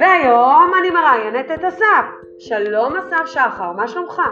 והיום אני מראיינת את אסף. שלום אסף שחר, מה שלומך?